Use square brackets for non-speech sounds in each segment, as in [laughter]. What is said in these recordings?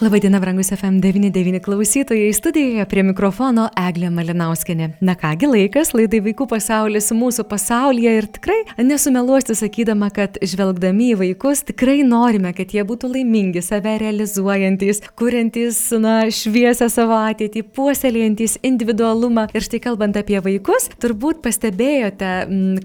Labadiena, brangus FM99 klausytojai, studijoje prie mikrofono Eglė Malinauskinė. Na kągi laikas, laidai Vaikų pasaulis mūsų pasaulyje ir tikrai nesumeluosiu sakydama, kad žvelgdami į vaikus tikrai norime, kad jie būtų laimingi, save realizuojantis, kuriantis, na, šviesę savo ateitį, puoselėjantis individualumą. Ir štai kalbant apie vaikus, turbūt pastebėjote,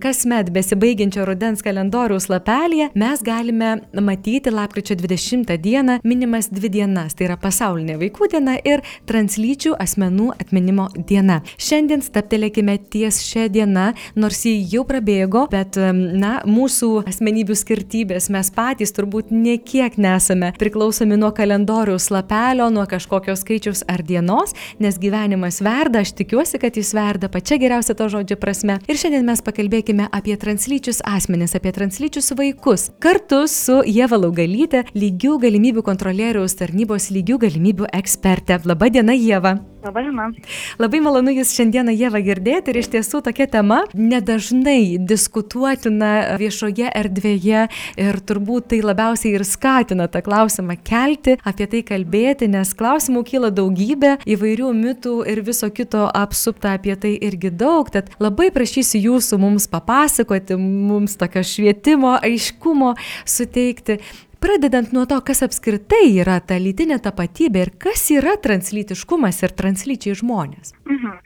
kasmet besibaigiančio rudens kalendoriaus lapelėje mes galime matyti lapkričio 20 dieną minimas dvi dienas dienas. Tai yra pasaulinė vaikų diena ir translyčių asmenų atminimo diena. Šiandien staptelėkime ties šią dieną, nors jį jau prabėgo, bet, na, mūsų asmenybių skirtybės mes patys turbūt niekiek nesame priklausomi nuo kalendoriaus lapelio, nuo kažkokio skaičiaus ar dienos, nes gyvenimas verda, aš tikiuosi, kad jis verda pačia geriausia to žodžio prasme. Ir šiandien mes pakalbėkime apie translyčius asmenis, apie translyčius vaikus. Kartu su Jeva Laugalytė, lygių galimybių kontrolieriaus tarnybos tarnybos lygių galimybių ekspertė. Labadiena, Jėva. Labadiena. Labai malonu Jūs šiandieną, Jėva, girdėti ir iš tiesų tokia tema nedažnai diskutuotina viešoje erdvėje ir turbūt tai labiausiai ir skatina tą klausimą kelti, apie tai kalbėti, nes klausimų kyla daugybė, įvairių mitų ir viso kito apsupta apie tai irgi daug, tad labai prašysiu Jūsų mums papasakoti, mums tokio švietimo, aiškumo suteikti pradedant nuo to, kas apskritai yra ta lytinė tapatybė ir kas yra translytiškumas ir translyčiai žmonės. Mhm.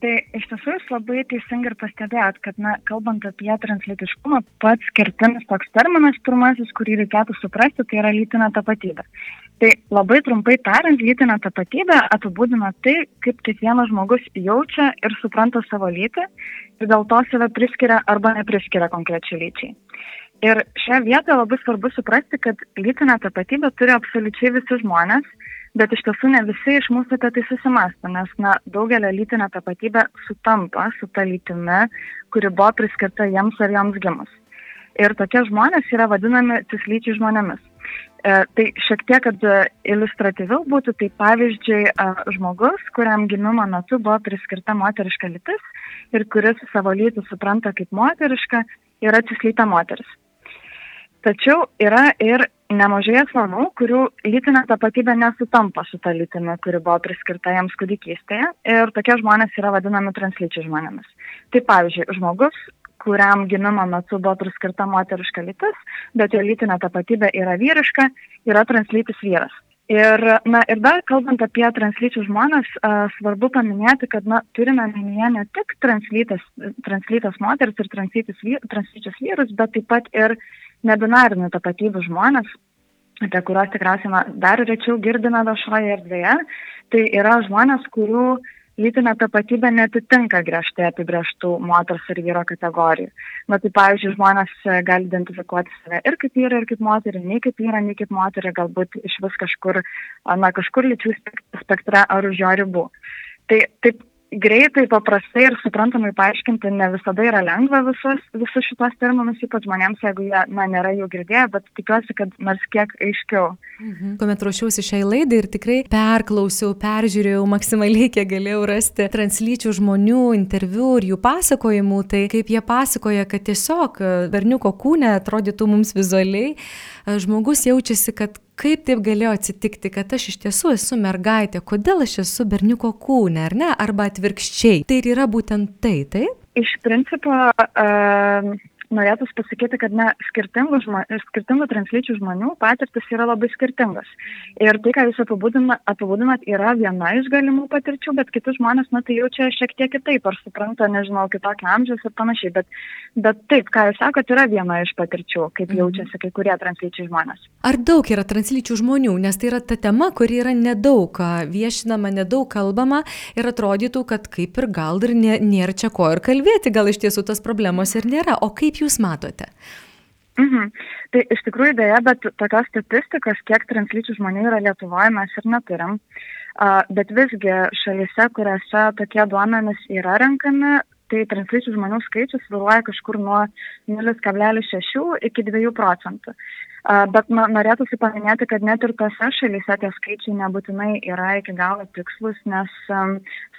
Tai iš tiesų jūs labai teisingai ir pastebėjot, kad, na, kalbant apie translytiškumą, pats kertinis toks terminas pirmasis, kurį reikėtų suprasti, tai yra lytinė tapatybė. Tai labai trumpai tariant, lytinė tapatybė apibūdina tai, kaip kiekvienas žmogus jaučia ir supranta savo lytį ir dėl to save priskiria arba nepriskiria konkrečiai lyčiai. Ir šią vietą labai svarbu suprasti, kad lytinę tapatybę turi absoliučiai visi žmonės, bet iš tiesų ne visi iš mūsų apie tai susimasta, nes na, daugelio lytinė tapatybė sutampa su ta lytimi, kuri buvo priskirta jiems ar joms gimus. Ir tokie žmonės yra vadinami cislyčiai žmonėmis. E, tai šiek tiek, kad iliustratyviau būtų, tai pavyzdžiui, e, žmogus, kuriam gimimo metu buvo priskirta moteriška lytis ir kuris savo lytį supranta kaip moteriška, yra cislyta moteris. Tačiau yra ir nemažai asmenų, kurių lytinė tapatybė nesutampa su ta lytimi, kuri buvo priskirta jiems kūdikystėje ir tokie žmonės yra vadinami translyčiai žmonėmis. Tai pavyzdžiui, žmogus, kuriam gimimo metu buvo priskirta moteriška lytis, bet jo lytinė tapatybė yra vyriška, yra translytis vyras. Ir, na, ir dar kalbant apie translyčius žmonės, a, svarbu paminėti, kad na, turime minėję ne tik translytas moteris ir translyčius vyrus, bet taip pat ir nebinarinių tapatybių žmonės, apie kuriuos tikriausiai dar rečiau girdime viešoje erdvėje, tai yra žmonės, kurių lytinė tapatybė netitinka griežtai apibrieštų moters ir vyro kategorijų. Na tai pavyzdžiui, žmonės gali identifikuoti save ir kaip vyrą, ir kaip moterį, nei kaip vyrą, nei kaip moterį, galbūt iš vis kažkur, na, kažkur lyčių spektre ar už jo ribų. Tai taip greitai, paprastai ir suprantamai paaiškinti ne visada yra lengva visus, visus šitos terminus, ypač žmonėms, jeigu jie, na, nėra jų girdėję, bet tikiuosi, kad nors kiek aiškiau. Mhm. Kuomet ruošiausi šiai laidai ir tikrai perklausiau, peržiūrėjau maksimaliai, kiek galėjau rasti translyčių žmonių interviu ir jų pasakojimų, tai kaip jie pasakoja, kad tiesiog berniuko kūne atrodytų mums vizualiai, žmogus jaučiasi, kad kaip taip galėjo atsitikti, kad aš iš tiesų esu mergaitė, kodėl aš esu berniuko kūne, ar ne, arba atvirkščiai. Tai ir yra būtent tai, taip? Iš principo, norėtųsi pasakyti, kad na, skirtingų, žmo, skirtingų translyčių žmonių patirtis yra labai skirtingos. Ir tai, ką jūs apibūdinat, yra viena iš galimų patirčių, bet kiti žmonės, na, tai jaučia šiek tiek kitaip, ar supranta, nežinau, kitokio amžiaus ir panašiai. Bet, bet taip, ką jūs sakot, yra viena iš patirčių, kaip mhm. jaučiasi kai kurie translyčiai žmonės. Ar daug yra translyčių žmonių, nes tai yra ta tema, kuri yra nedaug viešinama, nedaug kalbama ir atrodytų, kad kaip ir gal ir nė, nėra čia ko ir kalbėti, gal iš tiesų tas problemos ir nėra. O kaip jūs matote? Mhm. Tai iš tikrųjų dėja, bet tokios statistikos, kiek translyčių žmonių yra Lietuvoje, mes ir neturim. Uh, bet visgi šalyse, kuriuose tokie duomenys yra renkami, tai translyčių žmonių skaičius sviruoja kažkur nuo 0,6 iki 2 procentų. Bet norėtųsi paminėti, kad net ir tose šalyse tie skaičiai nebūtinai yra iki galo tikslus, nes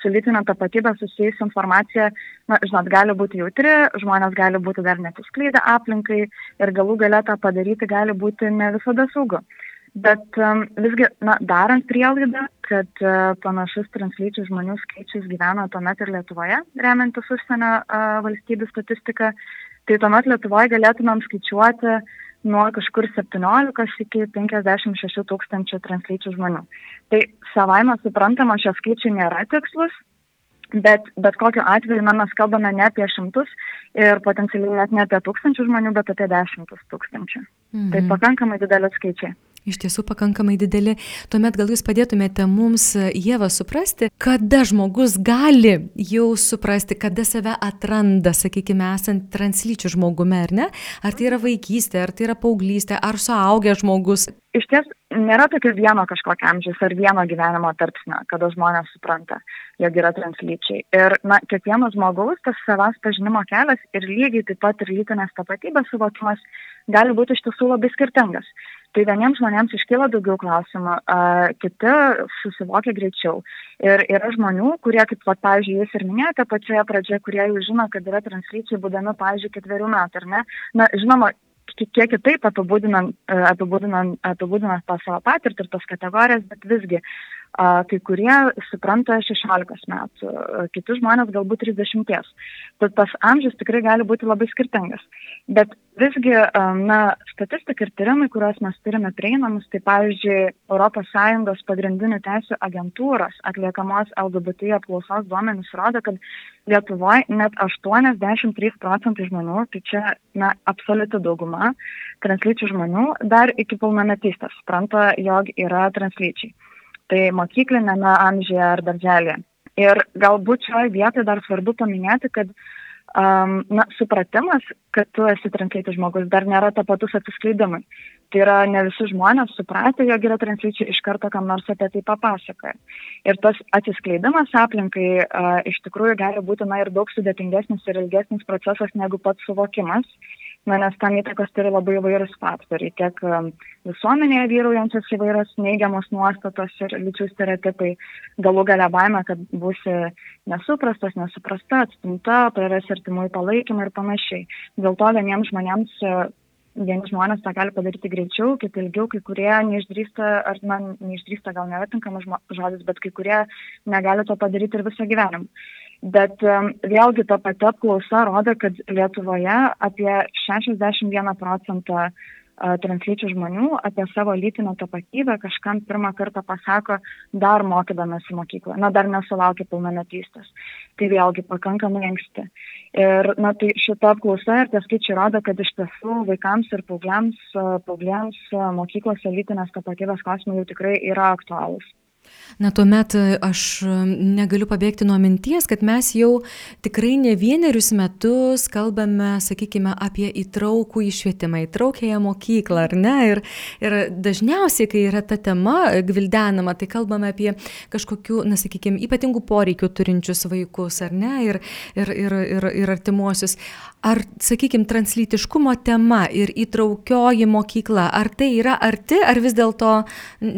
su lytinė tapatybė susijusi informacija, na, žinot, gali būti jautri, žmonės gali būti dar netiskleidę aplinkai ir galų galę tą padaryti gali būti ne visada saugu. Bet um, visgi, na, darant prielaidą, kad uh, panašus translyčių žmonių skaičius gyvena tuomet ir Lietuvoje, remiantis užsienio uh, valstybių statistiką, tai tuomet Lietuvoje galėtumėm skaičiuoti nuo kažkur 17 iki 56 tūkstančių translyčių žmonių. Tai savaime suprantama, šie skaičiai nėra tikslus, bet bet kokiu atveju na, mes kalbame ne apie šimtus ir potencialiai net ne apie tūkstančių žmonių, bet apie dešimtus tūkstančių. Tai mhm. Tai pakankamai didelis skaičiai. Iš tiesų pakankamai dideli. Tuomet gal jūs padėtumėte mums, Jėva, suprasti, kada žmogus gali jau suprasti, kada save atranda, sakykime, esant translyčių žmogumi, ar ne? Ar tai yra vaikystė, ar tai yra paauglystė, ar suaugęs žmogus? Iš ties nėra tokio vieno kažkokio amžiaus ar vieno gyvenimo tarpsnio, kada žmonės supranta, jog yra translyčiai. Ir, na, kiekvieno žmogaus tas savas pažinimo kelias ir lygiai taip pat ir lytinės tapatybės suvokimas gali būti iš tiesų labai skirtingas. Tai vieniems žmonėms iškyla daugiau klausimų, uh, kiti susivokia greičiau. Ir yra žmonių, kurie, kaip, va, pavyzdžiui, jūs ir minėjote pačioje pradžioje, kurie jau žino, kad yra translyčiai, būdami, pavyzdžiui, ketverių metų, ar ne? Na, žinoma, kiek kitaip apibūdinant, apibūdinant, apibūdinant tą savo patirtį ir tas kategorijas, bet visgi kai kurie supranta 16 metų, kiti žmonės galbūt 30. Tad tas amžius tikrai gali būti labai skirtingas. Bet visgi, na, statistika ir tyrimai, kuriuos mes turime prieinamus, tai pavyzdžiui, ES pagrindinių teisų agentūros atliekamos LGBT apklausos duomenys rodo, kad Lietuvoje net 83 procentai žmonių, tai čia, na, absoliuti dauguma translyčių žmonių dar iki pilnametystės supranta, jog yra translyčiai tai mokyklinėme amžiuje ar darželėje. Ir galbūt šioje vietoje dar svarbu paminėti, kad um, na, supratimas, kad tu esi translytis žmogus, dar nėra tapatus atsiskleidimui. Tai yra ne visi žmonės supratę, jog yra translyčiai iš karto kam nors apie tai papasakoja. Ir tas atsiskleidimas aplinkai uh, iš tikrųjų gali būti na, ir daug sudėtingesnis ir ilgesnis procesas negu pats suvokimas na, nes tam įtakos turi labai įvairūs faktoriai, tiek um, visuomenėje vyraujančios įvairios neigiamos nuostatos ir lyčių stereotipai, galų gale baime, kad būsi nesuprastas, nesuprasta, atstumta, praras artimųjų palaikymą ir panašiai. Dėl to vieniems žmonėms vieni žmonės tą gali padaryti greičiau, kiti ilgiau, kai kurie neišdrįsta, ar man neišdrįsta gal nėra tinkamas žodis, bet kai kurie negali to padaryti ir visą gyvenimą. Bet vėlgi ta pati apklausa rodo, kad Lietuvoje apie 61 procentą translyčių žmonių apie savo lytinę tapatybę kažkam pirmą kartą pasako dar mokydamasi mokyklą, na dar nesulaukia pilnametystės. Tai vėlgi pakankamai anksti. Ir na, tai šita apklausa ir tie skaičiai rodo, kad iš tiesų vaikams ir paaugliams, paaugliams mokyklose lytinės tapatybės klausimai jau tikrai yra aktualūs. Na, tuomet e, aš e, negaliu pabėgti nuo minties, kad mes jau tikrai ne vienerius metus kalbame, sakykime, apie įtraukų išvietimą, įtraukėją mokyklą, ar ne? Ir, ir dažniausiai, kai yra ta tema gvildenama, tai kalbame apie kažkokių, na, sakykime, ypatingų poreikių turinčius vaikus, ar ne? Ir, ir, ir, ir, ir artimuosius. Ar, sakykime, translytiškumo tema ir įtraukioji mokykla, ar tai yra arti, ar vis dėlto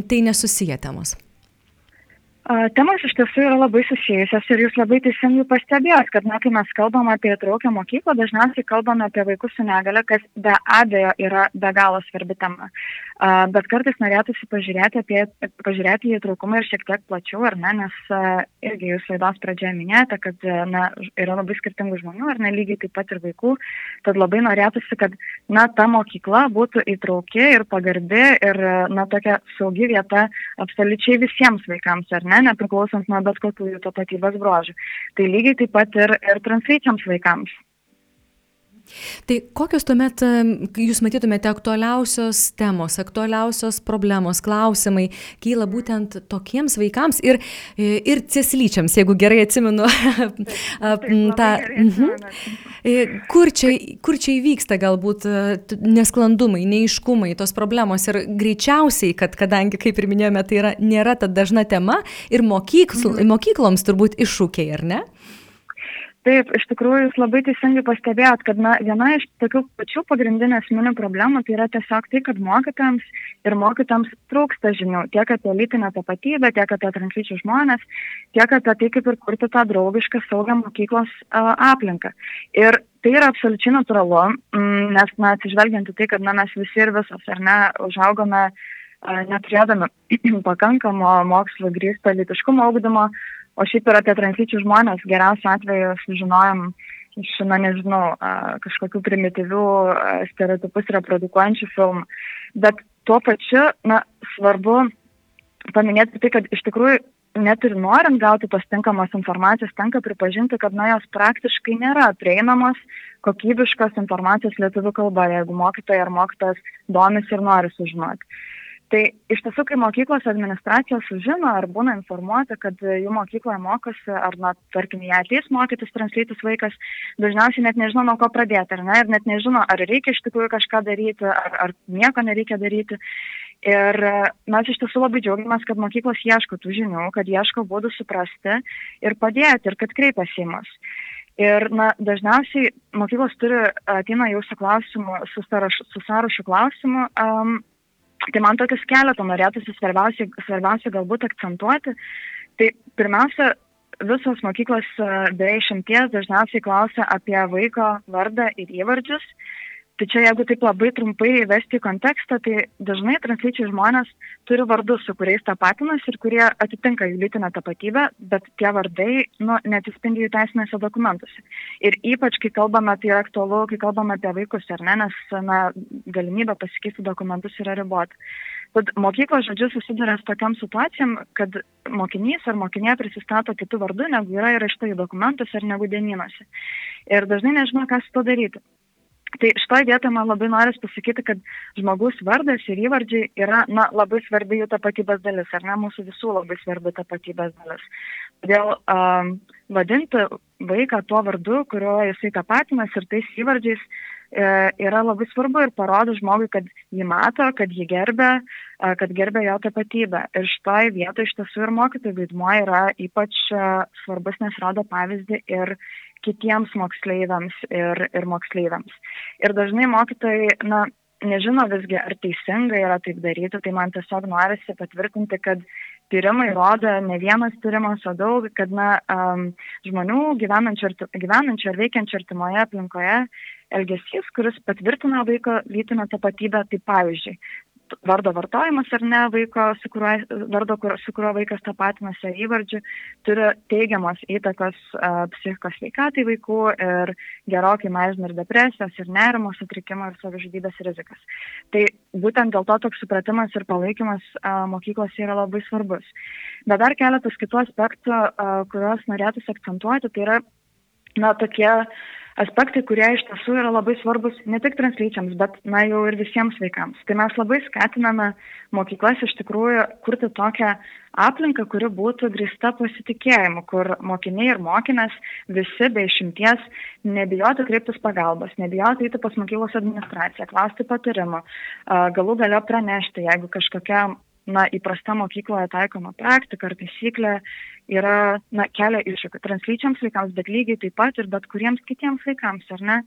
tai nesusiję temos? Temos iš tiesų yra labai susijusios ir jūs labai teisingai pastebėjot, kad na, kai mes kalbam apie traukę mokyklą, dažniausiai kalbame apie vaikus su negale, kas be abejo yra be galo svarbi tema. Bet kartais norėtųsi pažiūrėti, apie, pažiūrėti į įtraukumą ir šiek tiek plačiau, ar ne, nes irgi jūs laidos pradžioje minėjote, kad na, yra labai skirtingų žmonių, ar ne lygiai taip pat ir vaikų, tad labai norėtųsi, kad na, ta mokykla būtų įtrauki ir pagarbi ir na, tokia saugi vieta absoliučiai visiems vaikams, ar ne, nepriklausant nuo bet kokių jų tapatybės brožių. Tai lygiai taip pat ir, ir translyčiams vaikams. Tai kokios tuomet jūs matytumėte aktualiausios temos, aktualiausios problemos, klausimai kyla būtent tokiems vaikams ir, ir cislyčiams, jeigu gerai atsimenu [laughs] tą. Mhm. E, kur čia, kur čia įvyksta galbūt e, nesklandumai, neiškumai, tos problemos ir greičiausiai, kad kadangi, kaip ir minėjome, tai yra, nėra ta dažna tema ir mokykl, mhm. mokykloms turbūt iššūkiai, ar ne? Taip, iš tikrųjų, jūs labai teisingai pastebėjot, kad na, viena iš tokių pačių pagrindinių esminių problemų tai yra tiesiog tai, kad mokytams ir mokytams trūksta žinių tiek apie lytinę tapatybę, tiek apie translyčių žmonės, tiek apie tai, kaip ir kurti tą draugišką, saugią mokyklos uh, aplinką. Ir tai yra absoliučiai natūralu, mm, nes, na, atsižvelgiant į tai, kad na, mes visi ir visos, ar ne, užaugome uh, neturėdami [clears throat] pakankamo mokslo grįsto lytiškumo augdymo, O šiaip ir apie translyčių žmonės geriausiu atveju sužinojom iš, na nežinau, kažkokių primityvių stereotipus reprodukuojančių filmų. Bet tuo pačiu, na, svarbu paminėti tai, kad iš tikrųjų net ir norint gauti tos tinkamos informacijos, tenka pripažinti, kad na jos praktiškai nėra prieinamos kokybiškos informacijos lietuvių kalba, jeigu mokytoja ar mokytojas domisi ir nori sužinoti. Tai iš tiesų, kai mokyklos administracija sužino ar būna informuota, kad jų mokykloje mokosi, ar, na, tarkim, jie ateis mokytis translytis vaikas, dažniausiai net nežino, nuo ko pradėti, ar ne, ir net nežino, ar reikia iš tikrųjų kažką daryti, ar, ar nieko nereikia daryti. Ir mes iš tiesų labai džiaugiamės, kad mokyklos ieško tų žinių, kad ieško būdų suprasti ir padėti, ir kad kreipiasi į mus. Ir na, dažniausiai mokyklos turi, ateina jau su klausimu, su sąrašu, su sąrašu klausimu, um, Tai man tokius keletą norėtųsi svarbiausia, svarbiausia galbūt akcentuoti. Tai pirmiausia, visos mokyklos be išimties dažniausiai klausia apie vaiko vardą ir įvardžius. Tai čia jeigu taip labai trumpai įvesti į kontekstą, tai dažnai translyčiai žmonės turi vardus, su kuriais tapatinasi ir kurie atitinka jų lytinę tapatybę, bet tie vardai nu, netispindi jų teisinėse dokumentuose. Ir ypač, kai kalbame, tai yra aktualu, kai kalbame apie vaikus, ar ne, nes na, galimybė pasikeisti dokumentus yra ribota. Tad mokyklos žodžiu susiduria su tokiam situacijom, kad mokinys ar mokinė prisistato kitų vardų, negu yra įrašta į dokumentus ar negu dienynuose. Ir dažnai nežino, ką su to daryti. Tai šitoje vietoje man labai noris pasakyti, kad žmogus vardas ir įvardžiai yra na, labai svarbi jų tapatybės dalis, ar ne mūsų visų labai svarbi tapatybės dalis. Todėl um, vadinti vaiką tuo vardu, kurio jisai tapatinas ir tais įvardžiais e, yra labai svarbu ir parodo žmogui, kad jį mato, kad jį gerbė, e, kad gerbė jo tapatybę. Ir šitoje vietoje iš tiesų ir mokytojų vaidmuo yra ypač e, svarbus, nes rodo pavyzdį ir kitiems moksleiviams ir, ir moksleiviams. Ir dažnai mokytojai, na, nežino visgi, ar teisinga yra taip daryti, tai man tiesiog norisi patvirtinti, kad tyrimai rodo, ne vienas tyrimas, o daug, kad na, um, žmonių gyvenančių, gyvenančių ar veikiančių artimoje aplinkoje elgesys, kuris patvirtina vaiko lytinę tapatybę, tai pavyzdžiui, vardo vartojimas ar ne vaiko, su kuriuo, vardo, kur, su kuriuo vaikas tapatinasi įvardžiu, turi teigiamos įtakos uh, psichikos veikatai vaikų ir gerokai mažina ir depresijos, ir nerimo sutrikimo, ir savižudybės rizikas. Tai būtent dėl to toks supratimas ir palaikymas uh, mokyklos yra labai svarbus. Bet dar keletas kitų aspektų, uh, kuriuos norėtųsi akcentuoti, tai yra, na, tokie uh, aspektai, kurie iš tiesų yra labai svarbus ne tik translyčiams, bet, na, jau ir visiems vaikams. Tai mes labai skatiname mokyklas iš tikrųjų kurti tokią aplinką, kuri būtų grįsta pasitikėjimu, kur mokiniai ir mokinės visi be išimties nebijotų kreiptis pagalbos, nebijotų eiti pas mokyklos administraciją, klausti patarimų, galų galio pranešti, jeigu kažkokia na, įprasta mokykloje taikoma praktika ar taisyklė yra, na, kelia iššūkių translyčiams vaikams, bet lygiai taip pat ir bet kuriems kitiems vaikams, ar ne?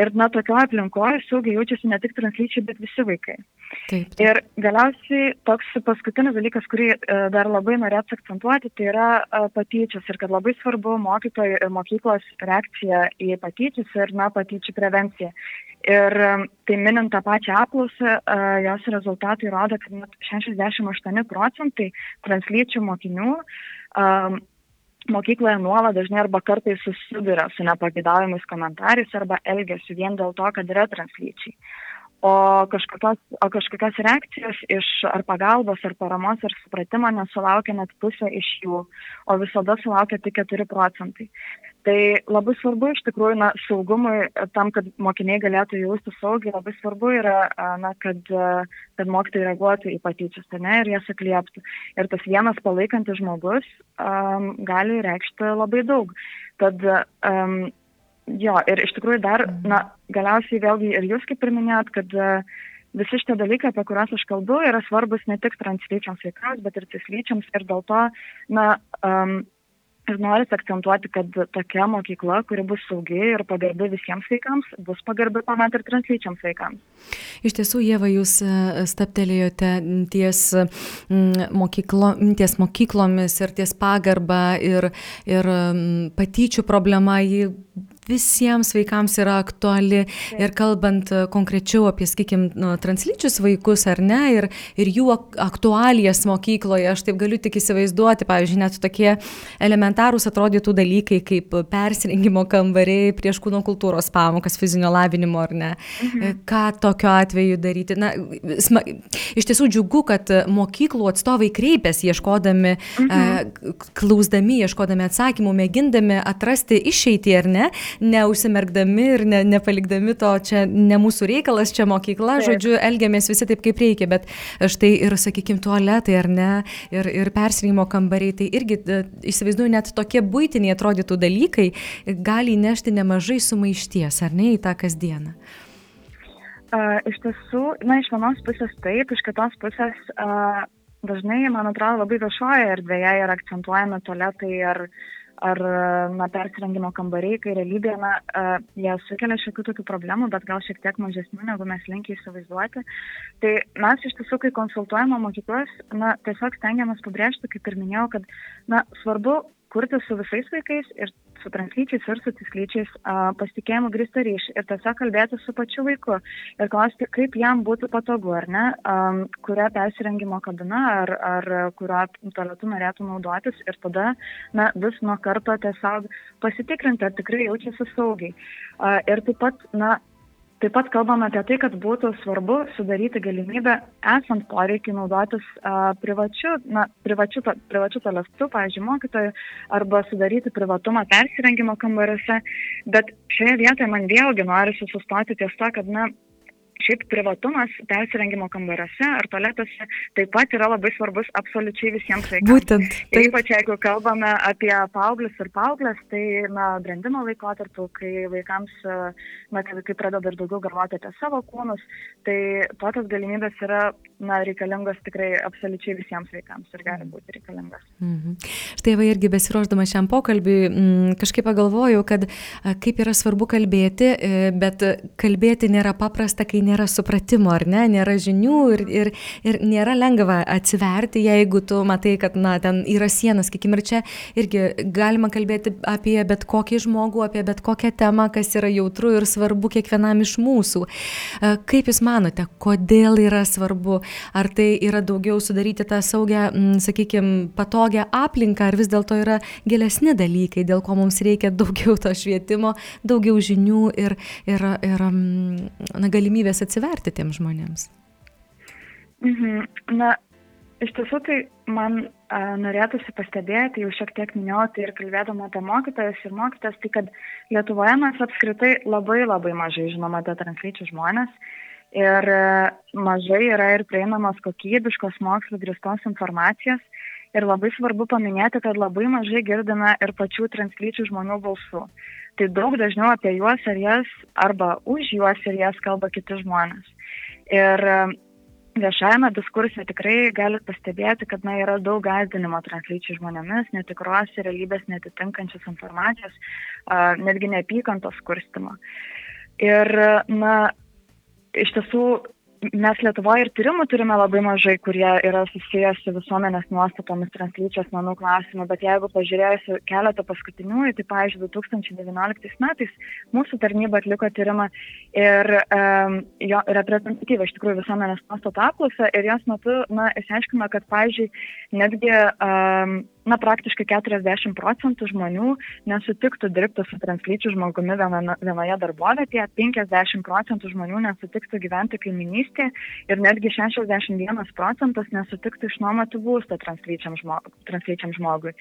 Ir, na, tokioje aplinkoje saugiai jaučiasi ne tik translyčiai, bet visi vaikai. Taip, taip. Ir galiausiai toks paskutinis dalykas, kurį dar labai norėtų akcentuoti, tai yra patyčios ir kad labai svarbu mokytojų ir mokyklos reakcija į patyčius ir, na, patyčių prevenciją. Ir tai minint tą pačią apklausą, jos rezultatai rodo, kad net 68 procentai translyčių mokinių mokykloje nuolat dažnai arba kartais susiduria su nepagėdavimais komentarais arba elgesiu vien dėl to, kad yra translyčiai o kažkokios, o kažkokios reakcijos iš ar pagalbos, ar paramos, ar supratimo nesulaukia net pusė iš jų, o visada sulaukia tik 4 procentai. Tai labai svarbu iš tikrųjų, na, saugumui, tam, kad mokiniai galėtų jausti saugiai, labai svarbu yra, na, kad, kad mokytojai reaguotų į patyčias, ne, ir jas atlieptų. Ir tas vienas palaikantis žmogus um, gali reikšti labai daug. Tad um, Jo, ir iš tikrųjų dar, mhm. na, galiausiai vėlgi ir jūs kaip ir minėjot, kad uh, visi šitie dalykai, apie kuriuos aš kalbu, yra svarbus ne tik translyčiams vaikams, bet ir cislyčiams ir dėl to, na, um, Ir noriu akcentuoti, kad tokia mokykla, kuri bus saugi ir pagarbi visiems vaikams, bus pagarbi tuomet ir translyčiams vaikams. Iš tiesų, Jėva, jūs e, staptelėjote ties, mokyklo, ties mokyklomis ir ties pagarba ir, ir patyčių problema, ji visiems vaikams yra aktuali ir kalbant e, konkrečiau apie, sakykime, translyčius vaikus ar ne, ir, ir jų aktualijas mokykloje, aš taip galiu tik įsivaizduoti, pavyzdžiui, net tokie elementarūs atrodytų dalykai kaip persirengimo kambariai prieš kūno kultūros pamokas, fizinio lavinimo ar ne. Mhm. E, ką tokiu atveju daryti? Na, sma, iš tiesų džiugu, kad mokyklų atstovai kreipiasi ieškodami, mhm. e, klausdami, ieškodami atsakymų, mėgindami atrasti išeitį ar ne, neužsimerkdami ir ne, nepalikdami to, čia ne mūsų reikalas, čia mokykla, taip. žodžiu, elgiamės visi taip, kaip reikia, bet štai ir, sakykime, tualetai ar ne, ir, ir persirengimo kambariai, tai irgi e, įsivaizduoju, net tokie būtiniai atrodytų dalykai gali įnešti nemažai sumaišties, ar ne, į tą kasdieną. Uh, iš tiesų, na, iš vienos pusės taip, iš kitos pusės uh, dažnai, man atrodo, labai viešoje erdvėje yra akcentuojami tualetai ar uh, ar na, persirengimo kambariai, kai realybėje na, jie sukelia šiokių tokių problemų, bet gal šiek tiek mažesnių, negu mes linkiai įsivaizduoti. Tai mes iš tiesų, kai konsultuojame mokyklas, na, tiesiog stengiamės pabrėžti, kaip ir minėjau, kad na, svarbu kurti su visais vaikais ir su translyčiais ir su cislyčiais pasitikėjimų grįstą ryšį ir tiesiog kalbėti su pačiu vaiku ir klausti, kaip jam būtų patogu, ar ne, kurią persirengimo kabina ar, ar kuriuo tualetu norėtų naudotis ir tada na, vis nuo karto tiesiog pasitikrinti, ar tikrai jaučiasi saugiai. Ir taip pat, na, Taip pat kalbame apie tai, kad būtų svarbu sudaryti galimybę esant poreikiai naudotis a, privačiu, na, privačiu, privačiu tualetu, pavyzdžiui, mokytojų, arba sudaryti privatumą persirengimo kambariuose. Bet šioje vietoje man vėlgi norisi sustoti ties to, kad, na, Šiaip privatumas persirengimo kambariuose ar tualetuose taip pat yra labai svarbus absoliučiai visiems vaikams. Būtent. Taip. Ypač jeigu kalbame apie paauglius ir paauglės, tai na, brandimo laikotarpiu, kai vaikams, na, kai vaikai pradeda ir daugiau galvoti apie savo kūnus, tai tokios galimybės yra na, reikalingos tikrai absoliučiai visiems vaikams ir gali būti reikalingos. Mhm. Štai va irgi besiruoždama šiam pokalbiui, m, mm, kažkaip pagalvojau, kad kaip yra svarbu kalbėti, e, bet kalbėti nėra paprasta, kai nėra supratimo, ar ne, nėra žinių ir, ir, ir nėra lengva atsiverti, jeigu tu matai, kad, na, ten yra sienas, kikim, ir čia irgi galima kalbėti apie bet kokį žmogų, apie bet kokią temą, kas yra jautru ir svarbu kiekvienam iš mūsų. Kaip Jūs manote, kodėl yra svarbu? Ar tai yra daugiau sudaryti tą saugią, sakykime, patogią aplinką, ar vis dėlto yra gilesni dalykai, dėl ko mums reikia daugiau to švietimo, daugiau žinių ir, ir, ir na, galimybės atsiverti tiem žmonėms? Mhm. Na, iš tiesų tai man a, norėtųsi pastebėti, jau šiek tiek minėjau, tai ir kalbėdama apie mokytojas ir mokytas, tai kad Lietuvoje mes apskritai labai labai mažai žinome apie translyčių žmonės ir a, mažai yra ir prieinamos kokybiškos mokslo gristos informacijos. Ir labai svarbu paminėti, kad labai mažai girdime ir pačių translyčių žmonių balsų tai daug dažniau apie juos ar jas arba už juos ir jas kalba kiti žmonės. Ir e, viešajame diskurse tikrai galit pastebėti, kad na, yra daug gazdinimo translyčiai žmonėmis, netikros ir realybės netitinkančios informacijos, netgi neapykantos kurstimo. Ir, na, iš tiesų mes Lietuvoje ir tyrimų turime labai mažai, kurie yra susijęs su visuomenės nuostatomis translyčių asmenų klausimu, bet jeigu pažiūrėsiu keletą paskutiniųjų, tai pavyzdžiui, 2019 metais mūsų tarnyba atliko tyrimą ir um, jo reprezentatyvą iš tikrųjų visuomenės nuostatų apklausą ir jos metu, na, išsiaiškino, kad, pavyzdžiui, netgi um, na, praktiškai 40 procentų žmonių nesutiktų dirbti su translyčių žmogumi viena, vienoje darbovietėje, 50 procentų žmonių nesutiktų gyventi kaiminystėje ir netgi 61 procentas nesutiktų išnuomoti būstą translyčiam, žmog, translyčiam žmogui.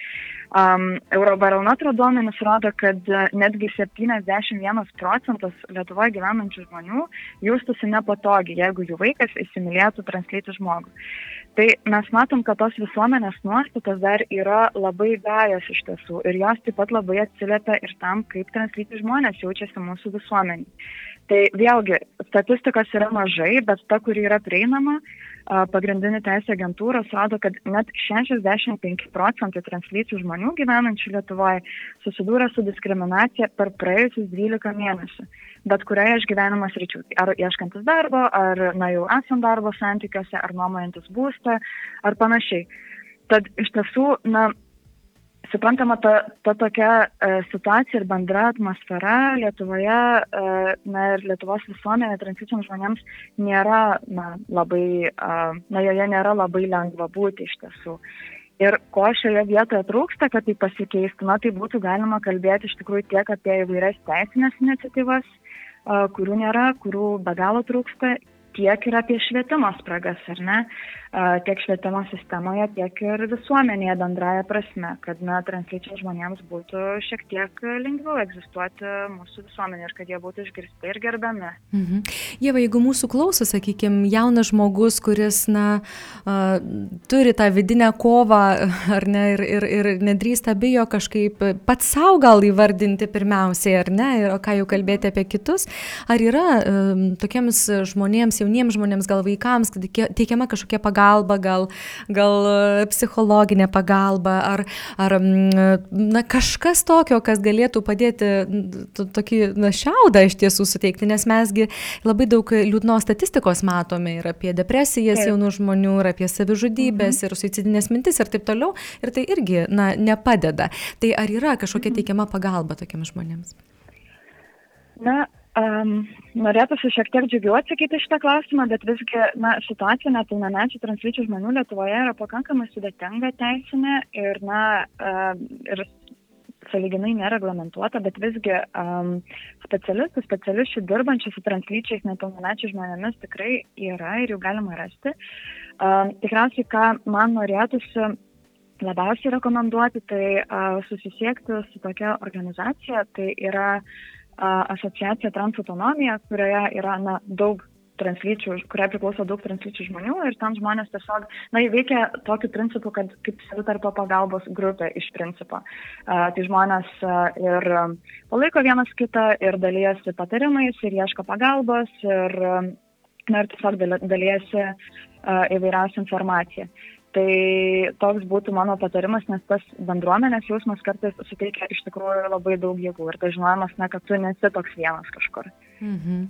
Um, Eurobarometro duomenys rodo, kad netgi 71 procentas Lietuvoje gyvenančių žmonių jaustųsi nepatogiai, jeigu jų vaikas įsimylėtų translyčių žmogų. Tai mes matom, kad tos visuomenės nuostatos dar yra labai gajos iš tiesų ir jos taip pat labai atsiliepia ir tam, kaip translyti žmonės jaučiasi mūsų visuomeniai. Tai vėlgi, statistikos yra mažai, bet ta, kuri yra prieinama, pagrindinė teisė agentūros rodo, kad net 65 procentai translyčių žmonių gyvenančių Lietuvoje susidūrė su diskriminacija per praėjusius 12 mėnesių. Bet kurioje iš gyvenimo sričių. Ar ieškantis darbo, ar na, jau esant darbo santykiuose, ar nuomojantis būstą, ar panašiai. Tad iš tiesų, na, suprantama, ta, ta tokia e, situacija ir bendra atmosfera Lietuvoje, e, na ir Lietuvos visuomenė translyčiams žmonėms nėra, na, labai, e, na, joje nėra labai lengva būti iš tiesų. Ir ko šioje vietoje trūksta, kad tai pasikeistų, na, tai būtų galima kalbėti iš tikrųjų tiek apie įvairias teisinės iniciatyvas, kurių nėra, kurių be galo trūksta, tiek ir apie švietimo spragas, ar ne? tiek švietimo sistemoje, tiek ir visuomenėje bendraja prasme, kad na, translyčiams žmonėms būtų šiek tiek lengviau egzistuoti mūsų visuomenė ir kad jie būtų išgirsti ir gerbiami. Mhm. Jeva, jeigu mūsų klauso, sakykime, jaunas žmogus, kuris na, turi tą vidinę kovą [laughs] ar ne, ir, ir, ir nedrįsta bijo kažkaip pats savo gal įvardinti pirmiausiai, ar ne, ir ką jau kalbėti apie kitus, ar yra tokiems žmonėms, jauniems žmonėms, gal vaikams, kad teikiama kažkokia pagalba? gal, gal e, psichologinė pagalba, ar, ar na, kažkas tokio, kas galėtų padėti tokį na, šiaudą iš tiesų suteikti, nes mesgi labai daug liūdnos statistikos matome ir apie depresijas taip. jaunų žmonių, ir apie savižudybės, mhm. ir suicidinės mintis ir taip toliau, ir tai irgi na, nepadeda. Tai ar yra kažkokia mhm. teikiama pagalba tokiems žmonėms? Na, Um, norėtųsi šiek tiek džiugiau atsakyti šitą klausimą, bet visgi na, situacija nepilnamečių translyčių žmonių Lietuvoje yra pakankamai sudėtinga teisinė ir, na, uh, ir saliginai nereglamentuota, bet visgi um, specialistų, specialistų dirbančių su translyčiais nepilnamečių žmonėmis tikrai yra ir jų galima rasti. Um, tikriausiai, ką man norėtųsi labiausiai rekomenduoti, tai uh, susisiekti su tokia organizacija, tai yra uh, asociacija Transautonomija, kurioje yra na, daug translyčių, kuriai priklauso daug translyčių žmonių ir ten žmonės tiesiog, na, įveikia tokiu principu, kad kaip savitarpio pagalbos grupė iš principo. Uh, tai žmonės uh, ir palaiko vienas kitą ir dalyjasi patarimais ir ieško pagalbos ir, uh, na, ir tiesiog dalyjasi uh, įvairiausią informaciją. Tai toks būtų mano patarimas, nes tas bendruomenės jausmas kartais suteikia iš tikrųjų labai daug jėgų ir tas žinojimas, na, kad tu nesi toks vienas kažkur. Mhm.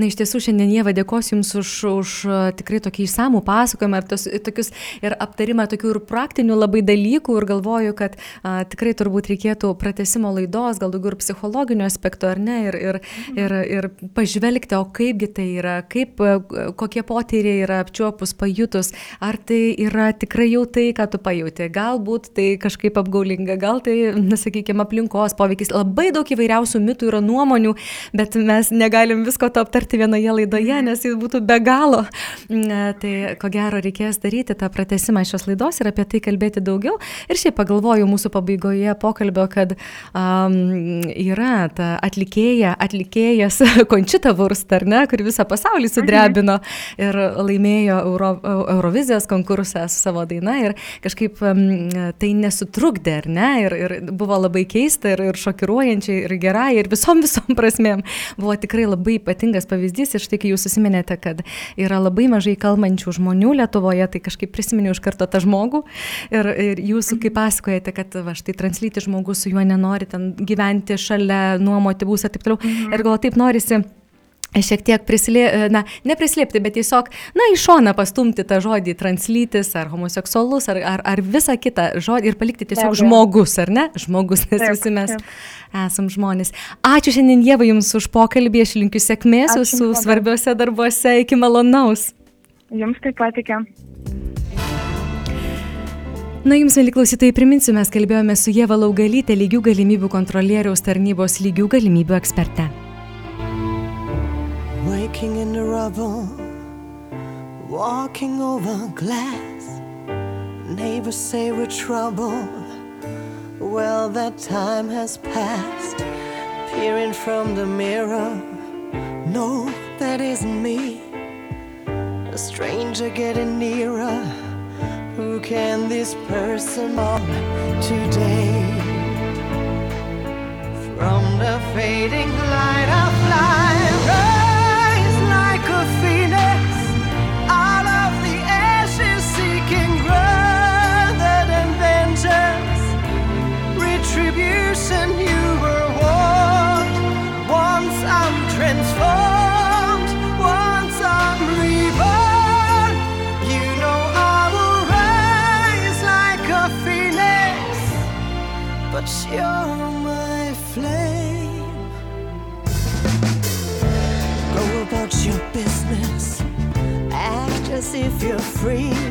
Na, iš tiesų, šiandien Jėva dėkosiu Jums už, už tikrai tokį išsamų pasakojimą ir, tos, tokius, ir aptarimą tokių ir praktinių labai dalykų ir galvoju, kad a, tikrai turbūt reikėtų pratesimo laidos, gal daugiau ir psichologinio aspekto, ar ne, ir, ir, mhm. ir, ir pažvelgti, o kaipgi tai yra, kaip, kokie potyriai yra apčiuopus, pajutus, ar tai yra tikrai jau tai, ką tu pajuti, galbūt tai kažkaip apgaulinga, gal tai, na, sakykime, aplinkos poveikis, labai daug įvairiausių mitų yra nuomonių, bet mes negalime negalim visko to aptarti vienoje laidoje, nes jis būtų be galo. Tai ko gero reikės daryti tą pratesimą šios laidos ir apie tai kalbėti daugiau. Ir šiaip pagalvoju mūsų pabaigoje pokalbio, kad um, yra ta atlikėja, atlikėjas [laughs] Končita Vurst, ar ne, kuri visą pasaulį sudrebino ir laimėjo Euro, Eurovizijos konkursą su savo daina ir kažkaip um, tai nesutrukdė, ar ne, ir, ir buvo labai keista ir, ir šokiruojančiai ir gerai ir visom visom prasmėm buvo tikrai tikrai labai ypatingas pavyzdys ir štai kai jūs susiminėte, kad yra labai mažai kalbančių žmonių Lietuvoje, tai kažkaip prisiminiau iš karto tą žmogų ir, ir jūs kaip pasakojate, kad va štai translyti žmogus su juo nenori ten gyventi šalia, nuomoti būsą ir taip toliau. Mhm. Ir gal taip norisi šiek tiek prislė, na, neprislėpti, bet tiesiog, na, į šoną pastumti tą žodį translytis ar homoseksualus ar, ar, ar visą kitą žodį ir palikti tiesiog taip, žmogus, ar ne? Žmogus, nes taip, visi mes taip. Esam žmonės. Ačiū šiandien Jėva Jums už pokalbį, aš linkiu sėkmės jūsų svarbiuose darbuose, iki malonaus. Jums taip pat iki. Na, jums, mėly klausytojai, priminsiu, mes kalbėjome su Jėva Laugalytė, lygių galimybių kontrolieriaus tarnybos lygių galimybių eksperte. Waking in the rubble, walking over glass. Neighbors say we're trouble. Well, that time has passed. Peering from the mirror, no, that isn't me. A stranger getting nearer. Who can this person be today? From the fading light of life. Free.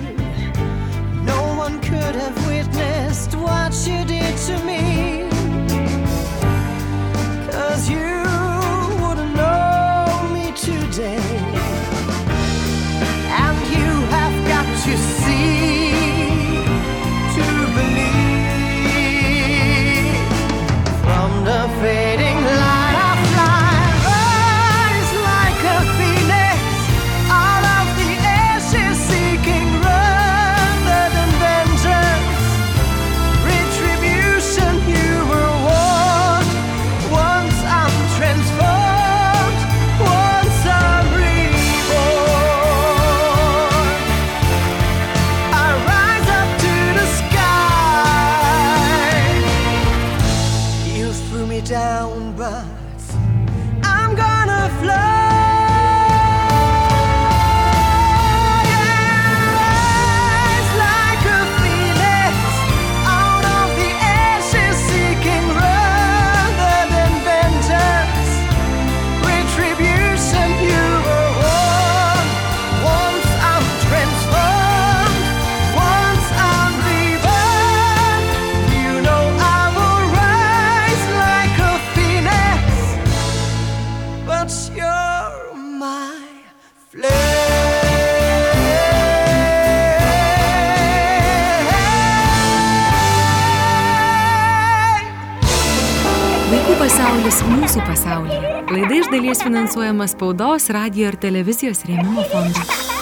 Mūsų pasaulyje. Laida iš dalies finansuojama spaudos, radio ir televizijos rėmimo fondo.